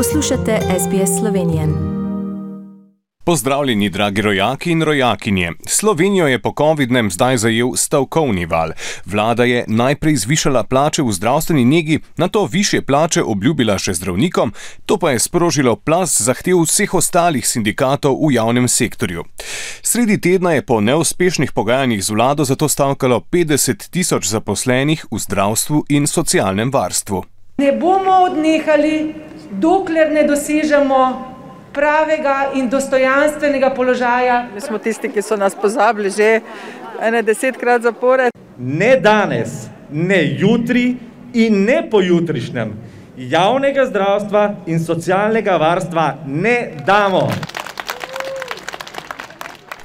Poslušate SBS Slovenijo. Pozdravljeni, dragi rojaki in rojakinje. Slovenijo je po COVID-19 zdaj zajel stavkovni val. Vlada je najprej zvišala plače v zdravstveni negi, na to više plače obljubila še zdravnikom, to pa je sprožilo plas zahtev vseh ostalih sindikatov v javnem sektorju. Sredi tedna je po neuspešnih pogajanjih z vlado zato stavkalo 50 tisoč zaposlenih v zdravstvu in socialnem varstvu. Ne bomo odnehali, dokler ne dosežemo pravega in dostojanstvenega položaja. Mi smo tisti, ki so nas pozabili že ene desetkrat zapored. Ne danes, ne jutri in ne pojutrišnjem javnega zdravstva in socialnega varstva ne damo.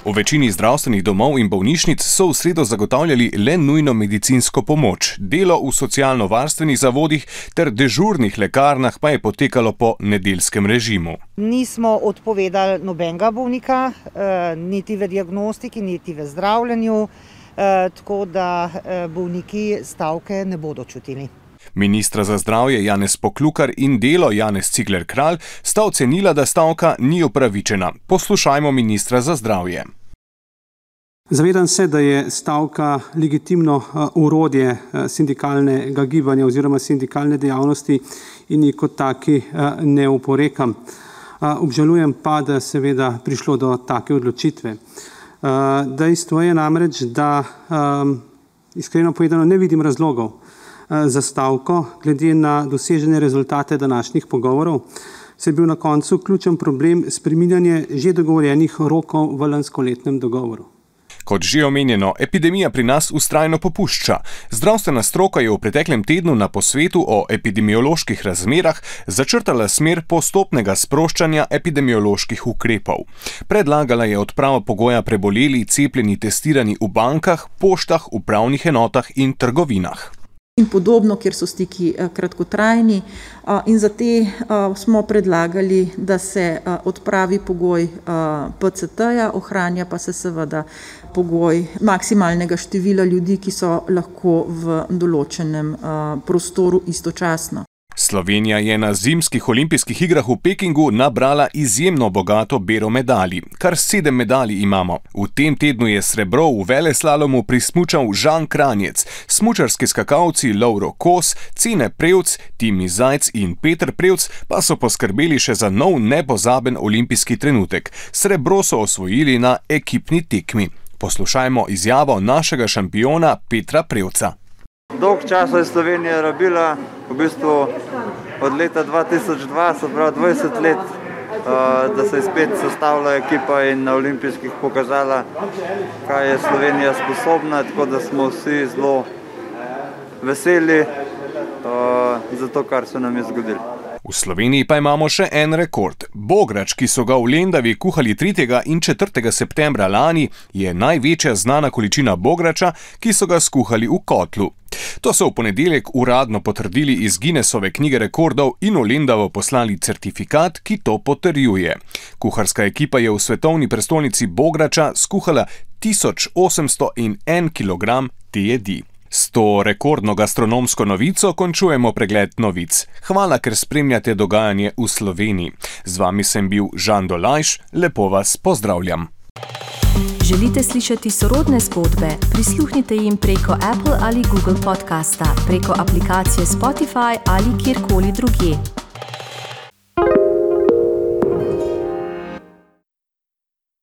V večini zdravstvenih domov in bolnišnic so v sredo zagotavljali le nujno medicinsko pomoč, delo v socialno-varstvenih zavodih ter dežurnih lekarnah pa je potekalo po nedeljskem režimu. Nismo odpovedali nobenega bolnika, eh, niti v diagnostiki, niti v zdravljenju, eh, tako da eh, bolniki stavke ne bodo čutili. Ministra za zdravje Janez Poklukar in delo Janez Cigler Kralj sta ocenila, da stavka ni upravičena. Poslušajmo ministra za zdravje. Zavedam se, da je stavka legitimno urodje sindikalnega gibanja oziroma sindikalne dejavnosti in ji kot taki ne uporekam. Obžalujem pa, da seveda prišlo do take odločitve. Dejstvo je namreč, da iskreno povedano ne vidim razlogov za stavko, glede na dosežene rezultate današnjih pogovorov, se je bil na koncu ključen problem spreminjanje že dogovorjenih rokov v lanskoletnem dogovoru. Kot že omenjeno, epidemija pri nas ustrajno popušča. Zdravstvena stroka je v preteklem tednu na posvetu o epidemioloških razmerah začrtala smer postopnega sproščanja epidemioloških ukrepov. Predlagala je odpravo pogoja preboleli, cepljeni, testirani v bankah, poštah, upravnih enotah in trgovinah in podobno, kjer so stiki kratkotrajni. In za te smo predlagali, da se odpravi pogoj PCT-ja, ohranja pa se seveda pogoj maksimalnega števila ljudi, ki so lahko v določenem prostoru istočasno. Slovenija je na zimskih olimpijskih igrah v Pekingu nabrala izjemno bogato bero medalj. Kar sedem medalj imamo. V tem tednu je srebro v veleslalomu prismučal Žan Kranjec, smučarski skakalci Lauro Kos, Cene Prevc, Timi Zajc in Petr Prevc pa so poskrbeli še za nov nepozaben olimpijski trenutek. Srebro so osvojili na ekipni tekmi. Poslušajmo izjavo našega šampiona Petra Prevca. Dolg čas je Slovenija rabila, v bistvu od leta 2002, se pravi 20 let, da se je spet sestavila ekipa in na olimpijskih pokazala, kaj je Slovenija sposobna, tako da smo vsi zelo veseli za to, kar se nam je zgodilo. V Sloveniji pa imamo še en rekord. Bograč, ki so ga v Lendavi kuhali 3. in 4. septembra lani, je največja znana količina bograča, ki so ga skuhali v kotlu. To so v ponedeljek uradno potrdili iz Guinnessove knjige rekordov in v Lendavo poslali certifikat, ki to potrjuje. Kuharska ekipa je v svetovni prestolnici bograča skuhala 1801 kg te jedi. S to rekordno gastronomsko novico končujemo pregled novic. Hvala, ker spremljate dogajanje v Sloveniji. Z vami sem bil Žan Dolajš, lepo vas pozdravljam. Želite slišati sorodne zgodbe? Prisluhnite jim preko Apple ali Google podcasta, preko aplikacije Spotify ali kjerkoli drugje.